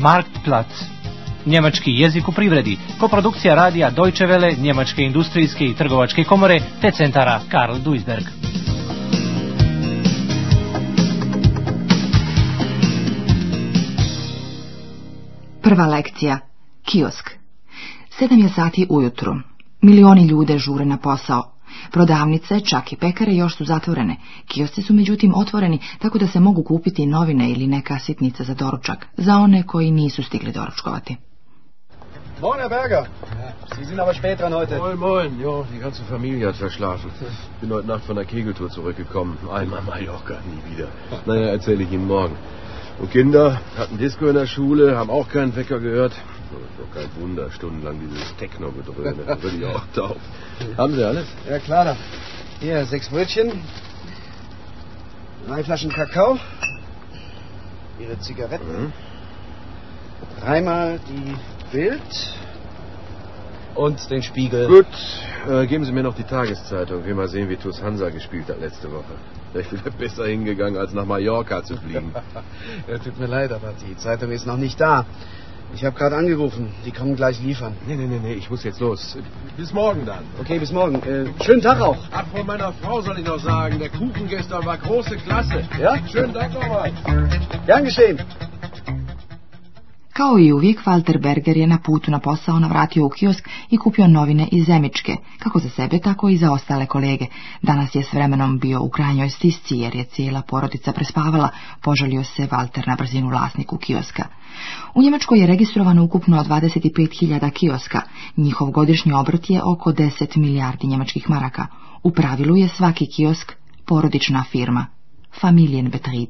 Marktplatz. Njemački jezik u privredi, koprodukcija radija Deutsche Welle, Njemačke industrijske i trgovačke komore, te centara Karl Duisberg. Prva lekcija. Kiosk. Sedam je sati ujutru. Milioni ljude žure na posao, Prodavnice, čak i pekare još su zatvorene. Kiosci su međutim otvoreni, tako da se mogu kupiti novine ili neka sitnica za doručak, za one koji nisu stigli doručkovati. Moin, Herr Berger. Sie sind aber spät dran heute. Moin, moin. Ja, die ganze Familie hat verschlafen. Bin heute Nacht von der Kegeltour zurückgekommen. Einmal Mallorca, nie wieder. Naja, erzähle ich Ihnen morgen. Und Kinder hatten Disco in der Schule, haben auch keinen Wecker gehört. So, doch kein Wunder, stundenlang dieses Techno-Gedröhne. Da ich auch taub. Haben Sie alles? Ja, klar. Doch. Hier, sechs Brötchen, drei Flaschen Kakao, Ihre Zigaretten, mhm. dreimal die Bild und den Spiegel. Gut, äh, geben Sie mir noch die Tageszeitung. Wir mal sehen, wie Tus Hansa gespielt hat letzte Woche. Ich wäre besser hingegangen, als nach Mallorca zu fliegen. ja, tut mir leid, aber die Zeitung ist noch nicht da. Ich habe gerade angerufen. Die kommen gleich liefern. Nee, nee, nee, nee, ich muss jetzt los. Bis morgen dann. Okay, bis morgen. Äh, schönen Tag auch. Ab von meiner Frau soll ich noch sagen. Der Kuchen gestern war große Klasse. Ja? Schönen Dank nochmal. Gern geschehen. Kao i uvijek, Walter Berger je na putu na posao navratio u kiosk i kupio novine iz Zemičke, kako za sebe, tako i za ostale kolege. Danas je s vremenom bio u krajnjoj stisci, jer je cijela porodica prespavala, požalio se Walter na brzinu vlasniku kioska. U Njemačkoj je registrovano ukupno 25.000 kioska. Njihov godišnji obrt je oko 10 milijardi njemačkih maraka. U pravilu je svaki kiosk porodična firma, Familienbetrieb.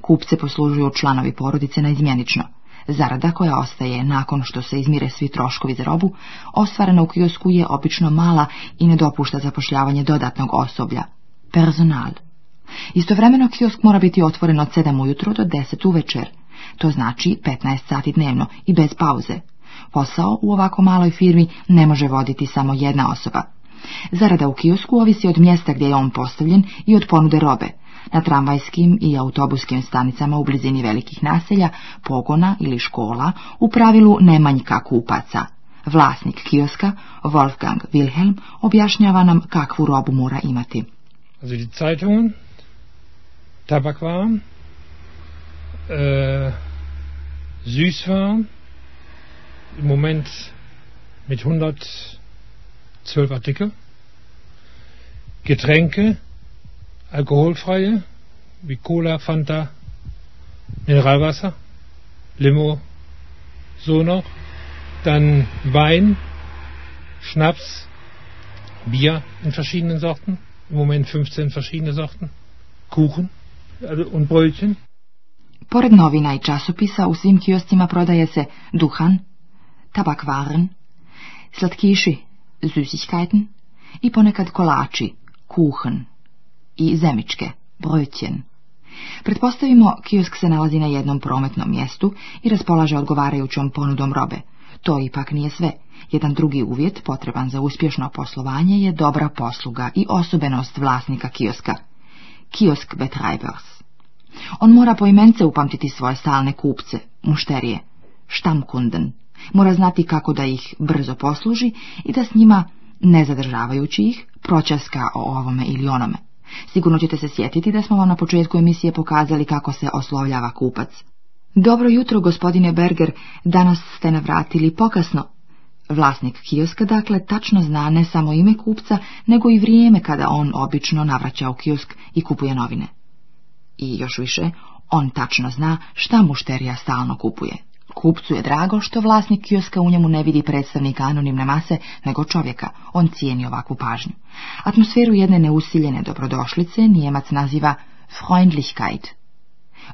Kupce poslužuju članovi porodice na izmjenično. Zarada koja ostaje nakon što se izmire svi troškovi za robu, ostvarena u kiosku je obično mala i ne dopušta zapošljavanje dodatnog osoblja. Personal. Istovremeno kiosk mora biti otvoren od 7 ujutro do 10 uvečer. To znači 15 sati dnevno i bez pauze. Posao u ovako maloj firmi ne može voditi samo jedna osoba. Zarada u kiosku ovisi od mjesta gdje je on postavljen i od ponude robe, na tramvajskim i autobuskim stanicama u blizini velikih naselja, pogona ili škola u pravilu ne manjka kupaca. Vlasnik kioska, Wolfgang Wilhelm, objašnjava nam kakvu robu mora imati. Also die znači, Zeitungen, Tabakwaren, äh, Süßwaren, im Moment mit 112 Artikel, Getränke, alkoholfreie, wie Cola, Fanta, Mineralwasser, Limo, so noch. Dann Wein, Schnaps, Bier in verschiedenen Sorten. Im Moment 15 verschiedene Sorten. Kuchen also, und Brötchen. Pored novina i časopisa u svim kioscima prodaje se duhan, tabakwaren, slatkiši, Süßigkeiten i ponekad kolači, kuchen. i Zemičke, brojćen. Pretpostavimo, kiosk se nalazi na jednom prometnom mjestu i raspolaže odgovarajućom ponudom robe. To ipak nije sve. Jedan drugi uvjet potreban za uspješno poslovanje je dobra posluga i osobenost vlasnika kioska. Kiosk Betreibers. On mora imence upamtiti svoje stalne kupce, mušterije, štamkunden. Mora znati kako da ih brzo posluži i da s njima, ne zadržavajući ih, pročaska o ovome ili onome. Sigurno ćete se sjetiti da smo vam na početku emisije pokazali kako se oslovljava kupac. Dobro jutro, gospodine Berger, danas ste navratili pokasno. Vlasnik kioska dakle tačno zna ne samo ime kupca, nego i vrijeme kada on obično navraća u kiosk i kupuje novine. I još više, on tačno zna šta mušterija stalno kupuje. Kupcu je drago što vlasnik kioska u njemu ne vidi predstavnika anonimne mase, nego čovjeka. On cijeni ovakvu pažnju. Atmosferu jedne neusiljene dobrodošlice Nijemac naziva Freundlichkeit.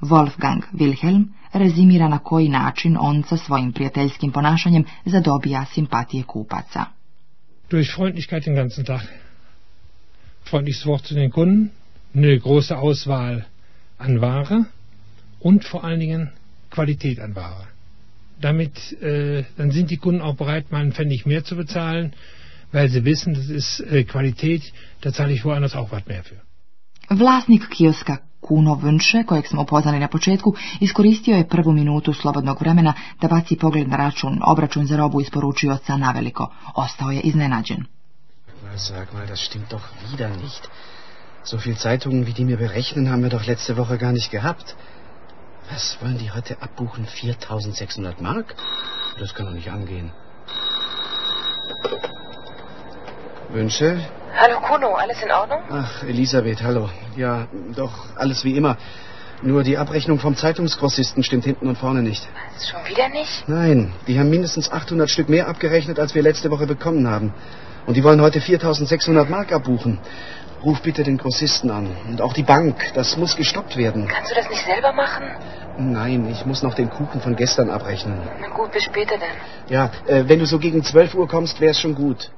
Wolfgang Wilhelm rezimira na koji način on sa svojim prijateljskim ponašanjem zadobija simpatije kupaca. Durch Freundlichkeit den ganzen Tag. Freundliches Wort zu den Kunden, eine große Auswahl an Ware und vor allen Dingen Qualität an Ware. damit, äh, dann sind die Kunden auch bereit, mal einen Pfennig mehr zu bezahlen, weil sie wissen, das ist äh, Qualität, da zahle ich woanders auch was mehr für. Vlasnik kioska Kuno Vnše, kojeg smo upoznali na početku, iskoristio je prvu minutu slobodnog vremena da baci pogled na račun, obračun za robu isporučioca na veliko. Ostao je iznenađen. Na, sag mal, das stimmt doch wieder nicht. So viel Zeitungen, wie die mir berechnen, haben wir doch letzte Woche gar nicht gehabt. Was wollen die heute abbuchen? 4600 Mark? Das kann doch nicht angehen. Wünsche? Hallo Kuno, alles in Ordnung? Ach, Elisabeth, hallo. Ja, doch, alles wie immer. Nur die Abrechnung vom Zeitungsgrossisten stimmt hinten und vorne nicht. Was, schon wieder nicht? Nein, die haben mindestens 800 Stück mehr abgerechnet, als wir letzte Woche bekommen haben. Und die wollen heute 4600 Mark abbuchen. Ruf bitte den Grossisten an. Und auch die Bank. Das muss gestoppt werden. Kannst du das nicht selber machen? Nein, ich muss noch den Kuchen von gestern abrechnen. Na gut, bis später dann. Ja, äh, wenn du so gegen 12 Uhr kommst, wär's schon gut.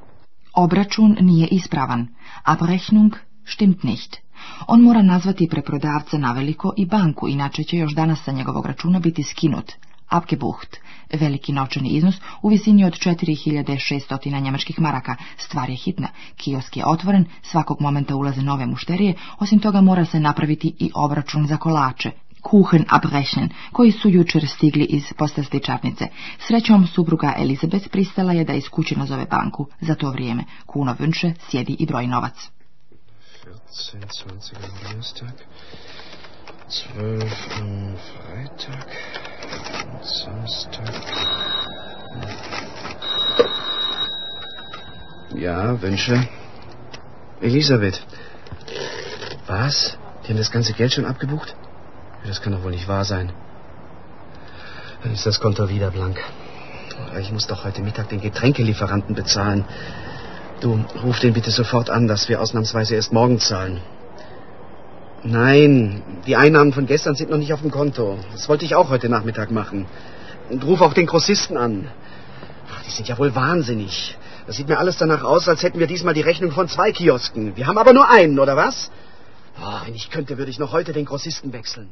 Obračun nije ispravan. Abrechnung stimmt nicht. On mora nazvati preprodavca na veliko i banku, inače će još danas sa njegovog računa biti skinut. Abgebucht. Veliki novčani iznos u visini od 4600 njemačkih maraka. Stvar je hitna. Kiosk je otvoren, svakog momenta ulaze nove mušterije, osim toga mora se napraviti i obračun za kolače, Kuchen abrešen, koji su jučer stigli iz postastičarnice. Srećom, supruga Elizabeth pristala je da iz kuće nazove banku. Za to vrijeme kuno vunče sjedi i broj novac. zwölf am Freitag und Samstag. Ja, Wünsche. Elisabeth. Was? Die haben das ganze Geld schon abgebucht? Das kann doch wohl nicht wahr sein. Dann ist das Konto wieder blank. Ich muss doch heute Mittag den Getränkelieferanten bezahlen. Du ruf den bitte sofort an, dass wir ausnahmsweise erst morgen zahlen. Nein, die Einnahmen von gestern sind noch nicht auf dem Konto. Das wollte ich auch heute Nachmittag machen. Und ruf auch den Grossisten an. Ach, die sind ja wohl wahnsinnig. Das sieht mir alles danach aus, als hätten wir diesmal die Rechnung von zwei Kiosken. Wir haben aber nur einen, oder was? Oh, ah, wenn ich könnte, würde ich noch heute den Grossisten wechseln.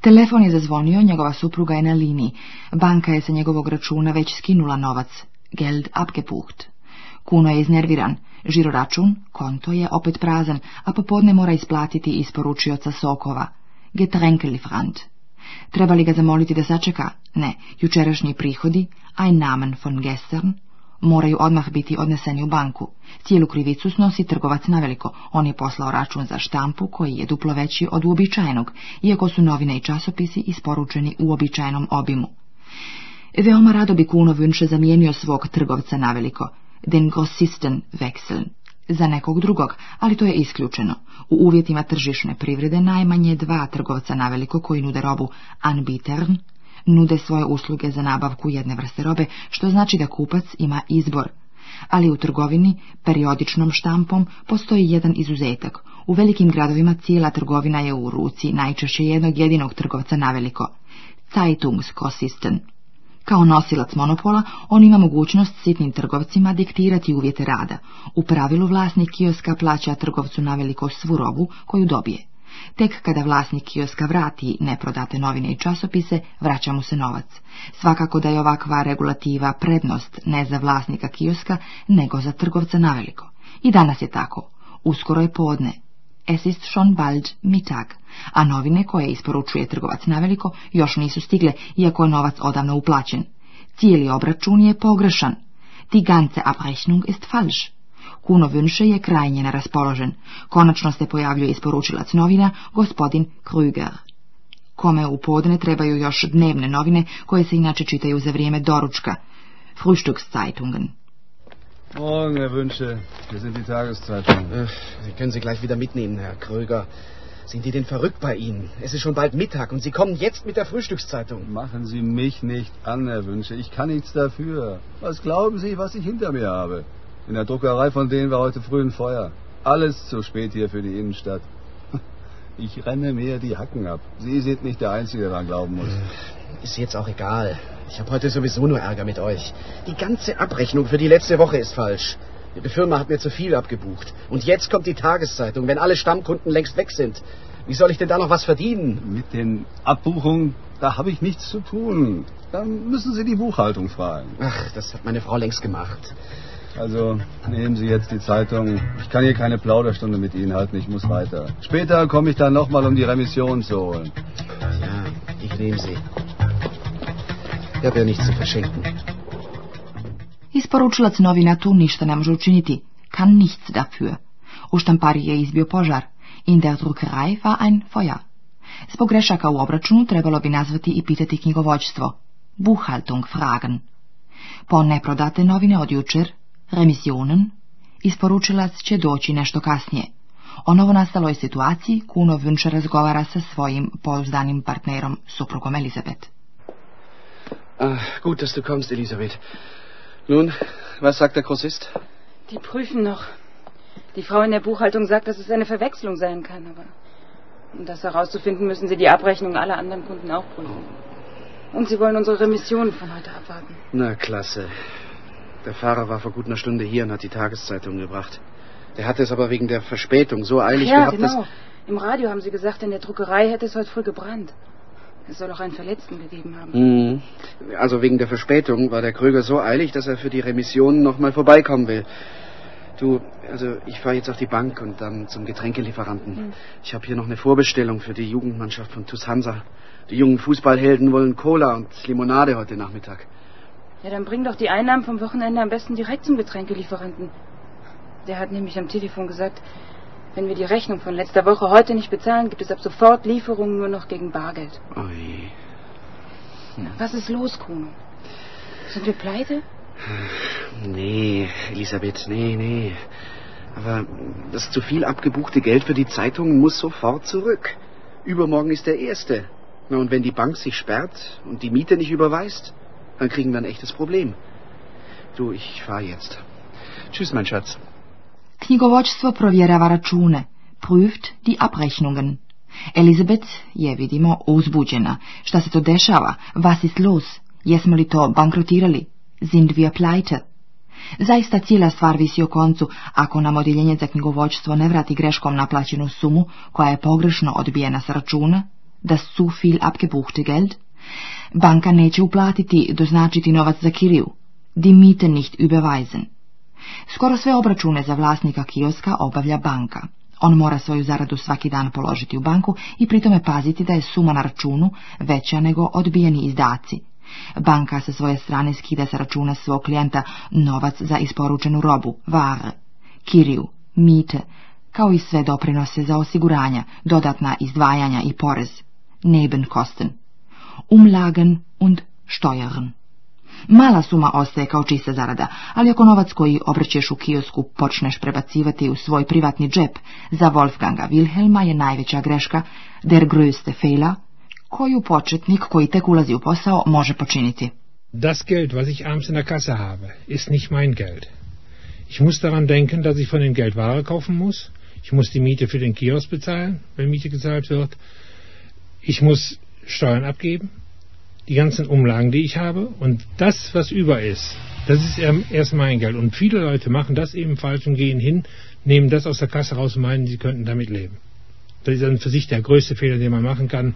Telefon je zazvonio, njegova supruga je na liniji. Banka je sa njegovog računa već skinula novac. Geld abgebucht. Kuno je iznerviran. Žiroračun, konto je opet prazan, a popodne mora isplatiti isporučioca sokova. Getrenkeli frant. Treba li ga zamoliti da sačeka? Ne, jučerašnji prihodi, ein namen von Gestern, moraju odmah biti odneseni u banku. Cijelu krivicu snosi trgovac na veliko. On je poslao račun za štampu koji je duplo veći od uobičajenog, iako su novine i časopisi isporučeni u običajnom obimu. Veoma rado bi Kuno Vünše zamijenio svog trgovca na veliko den Grossisten wechseln, za nekog drugog, ali to je isključeno. U uvjetima tržišne privrede najmanje dva trgovca na veliko koji nude robu Anbietern nude svoje usluge za nabavku jedne vrste robe, što znači da kupac ima izbor. Ali u trgovini, periodičnom štampom, postoji jedan izuzetak. U velikim gradovima cijela trgovina je u ruci najčešće jednog jedinog trgovca na veliko. Zeitungskosisten. Kao nosilac monopola, on ima mogućnost sitnim trgovcima diktirati uvjete rada. U pravilu vlasnik kioska plaća trgovcu na veliko svu robu koju dobije. Tek kada vlasnik kioska vrati neprodate novine i časopise, vraća mu se novac. Svakako da je ovakva regulativa prednost ne za vlasnika kioska, nego za trgovca na veliko. I danas je tako. Uskoro je podne. Es ist schon bald Mittag, a novine koje isporučuje trgovac naveliko još nisu stigle, iako je novac odavno uplaćen. Cijeli obračun je pogrešan. Die ganze Abrechnung ist falsch. Kuno Wünsche je krajnje neraspoložen. Konačno se pojavljuje isporučilac novina, gospodin Krüger. Kome u podne trebaju još dnevne novine, koje se inače čitaju za vrijeme doručka. Frühstückszeitungen. Morgen, Herr Wünsche. Hier sind die Tageszeitungen. Äh, sie können sie gleich wieder mitnehmen, Herr Kröger. Sind die denn verrückt bei Ihnen? Es ist schon bald Mittag und Sie kommen jetzt mit der Frühstückszeitung. Machen Sie mich nicht an, Herr Wünsche. Ich kann nichts dafür. Was glauben Sie, was ich hinter mir habe? In der Druckerei von denen war heute früh ein Feuer. Alles zu spät hier für die Innenstadt. Ich renne mir die Hacken ab. Sie sind nicht der Einzige, der daran glauben muss. Äh, ist jetzt auch egal. Ich habe heute sowieso nur Ärger mit euch. Die ganze Abrechnung für die letzte Woche ist falsch. Ihre Firma hat mir zu viel abgebucht. Und jetzt kommt die Tageszeitung, wenn alle Stammkunden längst weg sind. Wie soll ich denn da noch was verdienen? Mit den Abbuchungen, da habe ich nichts zu tun. Dann müssen Sie die Buchhaltung fragen. Ach, das hat meine Frau längst gemacht. Also nehmen Sie jetzt die Zeitung. Ich kann hier keine Plauderstunde mit Ihnen halten. Ich muss weiter. Später komme ich dann nochmal, um die Remission zu holen. Ja, ich nehme sie. Ja wäre nichts zu verschenken. Isporučilac novina tu ništa ne može učiniti. Kann nichts dafür. U štampari je izbio požar. In der Druckerei war ein Feuer. Zbog grešaka u obračunu trebalo bi nazvati i pitati knjigovodstvo Buchhaltung fragen. Po neprodate novine od jučer, remisionen, isporučilac će doći nešto kasnije. O nastaloj situaciji Kuno Vünče razgovara sa svojim pouzdanim partnerom, suprugom Elizabeth. Ah, gut, dass du kommst, Elisabeth. Nun, was sagt der Grossist? Die prüfen noch. Die Frau in der Buchhaltung sagt, dass es eine Verwechslung sein kann, aber um das herauszufinden, müssen sie die Abrechnung aller anderen Kunden auch prüfen. Oh. Und sie wollen unsere Remission von heute abwarten. Na, klasse. Der Fahrer war vor gut einer Stunde hier und hat die Tageszeitung gebracht. Der hatte es aber wegen der Verspätung so eilig Ach ja, gehabt, genau. Im Radio haben sie gesagt, in der Druckerei hätte es heute früh gebrannt. Es soll auch einen Verletzten gegeben haben. Mhm. Also wegen der Verspätung war der Kröger so eilig, dass er für die Remission nochmal vorbeikommen will. Du, also ich fahre jetzt auf die Bank und dann zum Getränkelieferanten. Mhm. Ich habe hier noch eine Vorbestellung für die Jugendmannschaft von TuS Hansa. Die jungen Fußballhelden wollen Cola und Limonade heute Nachmittag. Ja, dann bring doch die Einnahmen vom Wochenende am besten direkt zum Getränkelieferanten. Der hat nämlich am Telefon gesagt, wenn wir die Rechnung von letzter Woche heute nicht bezahlen, gibt es ab sofort Lieferungen nur noch gegen Bargeld. Ui. Hm. Was ist los, Kuno? Sind wir pleite? Nee, Elisabeth, nee, nee. Aber das zu viel abgebuchte Geld für die Zeitung muss sofort zurück. Übermorgen ist der erste. Na, und wenn die Bank sich sperrt und die Miete nicht überweist, dann kriegen wir ein echtes Problem. Du, ich fahr jetzt. Tschüss, mein Schatz. Knjigovodstvo provjerava račune, prüft di Abrechnungen. Elizabeth je, vidimo, uzbuđena. Šta se to dešava? Was ist los? Jesmo li to bankrotirali? Sind wir pleite? Zaista cijela stvar visi o koncu, ako nam odjeljenje za knjigovodstvo ne vrati greškom naplaćenu sumu, koja je pogrešno odbijena sa računa, da su viel abgebuchte Geld, banka neće uplatiti, doznačiti novac za kiriju, die Miete nicht überweisen. Skoro sve obračune za vlasnika kioska obavlja banka. On mora svoju zaradu svaki dan položiti u banku i pritome paziti da je suma na računu veća nego odbijeni izdaci. Banka sa svoje strane skida sa računa svog klijenta novac za isporučenu robu, var, kiriju, mite, kao i sve doprinose za osiguranja, dodatna izdvajanja i porez. Nebenkosten. Umlagen und Steuern. Mala suma ostaje kao čista zarada, ali ako novac koji obrćeš u kiosku počneš prebacivati u svoj privatni džep, za Wolfganga Wilhelma je najveća greška der größte Fehler, koju početnik koji tek ulazi u posao može počiniti. Das Geld, was ich abends in der Kasse habe, ist nicht mein Geld. Ich muss daran denken, dass ich von dem Geld Ware kaufen muss. Ich muss die Miete für den Kiosk bezahlen, wenn Miete gezahlt wird. Ich muss Steuern abgeben die ganzen Umlagen, die ich habe und das, was über ist, das ist erm, erst mein Geld. Und viele Leute machen das eben falsch und gehen hin, nehmen das aus der Kasse raus und meinen, sie könnten damit leben. Das ist dann für sich der größte Fehler, den man machen kann.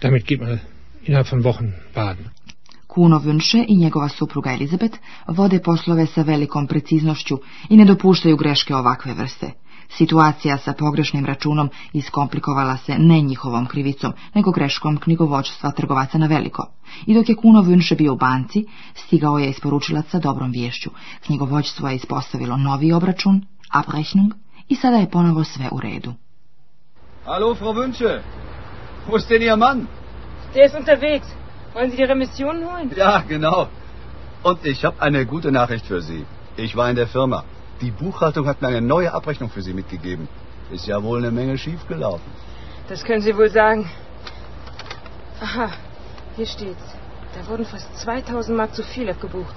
Damit geht man innerhalb von Wochen baden. Kuno Vunše i njegova supruga Elizabeth vode poslove sa velikom preciznošću i ne dopuštaju greške ovakve vrste. Situacija sa pogrešnim računom iskomplikovala se ne njihovom krivicom, nego greškom knjigovodstva trgovaca na veliko. I dok je Kuno Vunše bio u banci, stigao je isporučilac sa dobrom vješću. Knjigovodstvo je ispostavilo novi obračun, abrechnung, i sada je ponovo sve u redu. Hallo, Frau Wünsche. Wo ist denn Ihr Mann? unterwegs. Wollen Sie die Remission holen? Ja, genau. Und ich habe eine gute Nachricht für Sie. Ich war in der Firma. Die Buchhaltung hat mir eine neue Abrechnung für Sie mitgegeben. Ist ja wohl eine Menge schiefgelaufen. Das können Sie wohl sagen. Aha, hier steht's. Da wurden fast 2000 Mark zu viel abgebucht.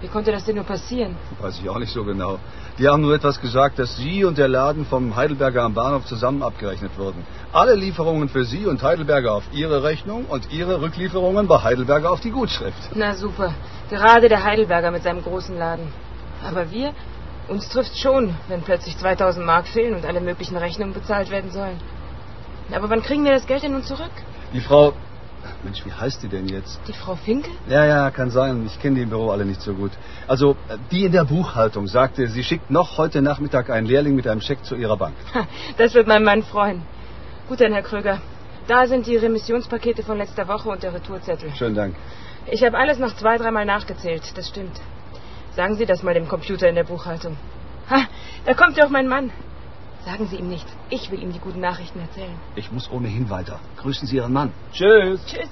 Wie konnte das denn nur passieren? Weiß ich auch nicht so genau. Die haben nur etwas gesagt, dass Sie und der Laden vom Heidelberger am Bahnhof zusammen abgerechnet wurden. Alle Lieferungen für Sie und Heidelberger auf Ihre Rechnung und Ihre Rücklieferungen bei Heidelberger auf die Gutschrift. Na super. Gerade der Heidelberger mit seinem großen Laden. Aber wir, uns trifft schon, wenn plötzlich 2000 Mark fehlen und alle möglichen Rechnungen bezahlt werden sollen. Aber wann kriegen wir das Geld denn nun zurück? Die Frau. Mensch, wie heißt die denn jetzt? Die Frau Finkel? Ja, ja, kann sein. Ich kenne die im Büro alle nicht so gut. Also, äh, die in der Buchhaltung sagte, sie schickt noch heute Nachmittag einen Lehrling mit einem Scheck zu ihrer Bank. Das wird mein Mann freuen. Gut dann, Herr Kröger. Da sind die Remissionspakete von letzter Woche und der Retourzettel. Schönen Dank. Ich habe alles noch zwei, dreimal nachgezählt. Das stimmt. Sagen Sie das mal dem Computer in der Buchhaltung. Ha, da kommt ja auch mein Mann. Sagen Sie ihm nichts. Ich will ihm die guten Nachrichten erzählen. Ich muss ohnehin weiter. Grüßen Sie Ihren Mann. Tschüss. Tschüss.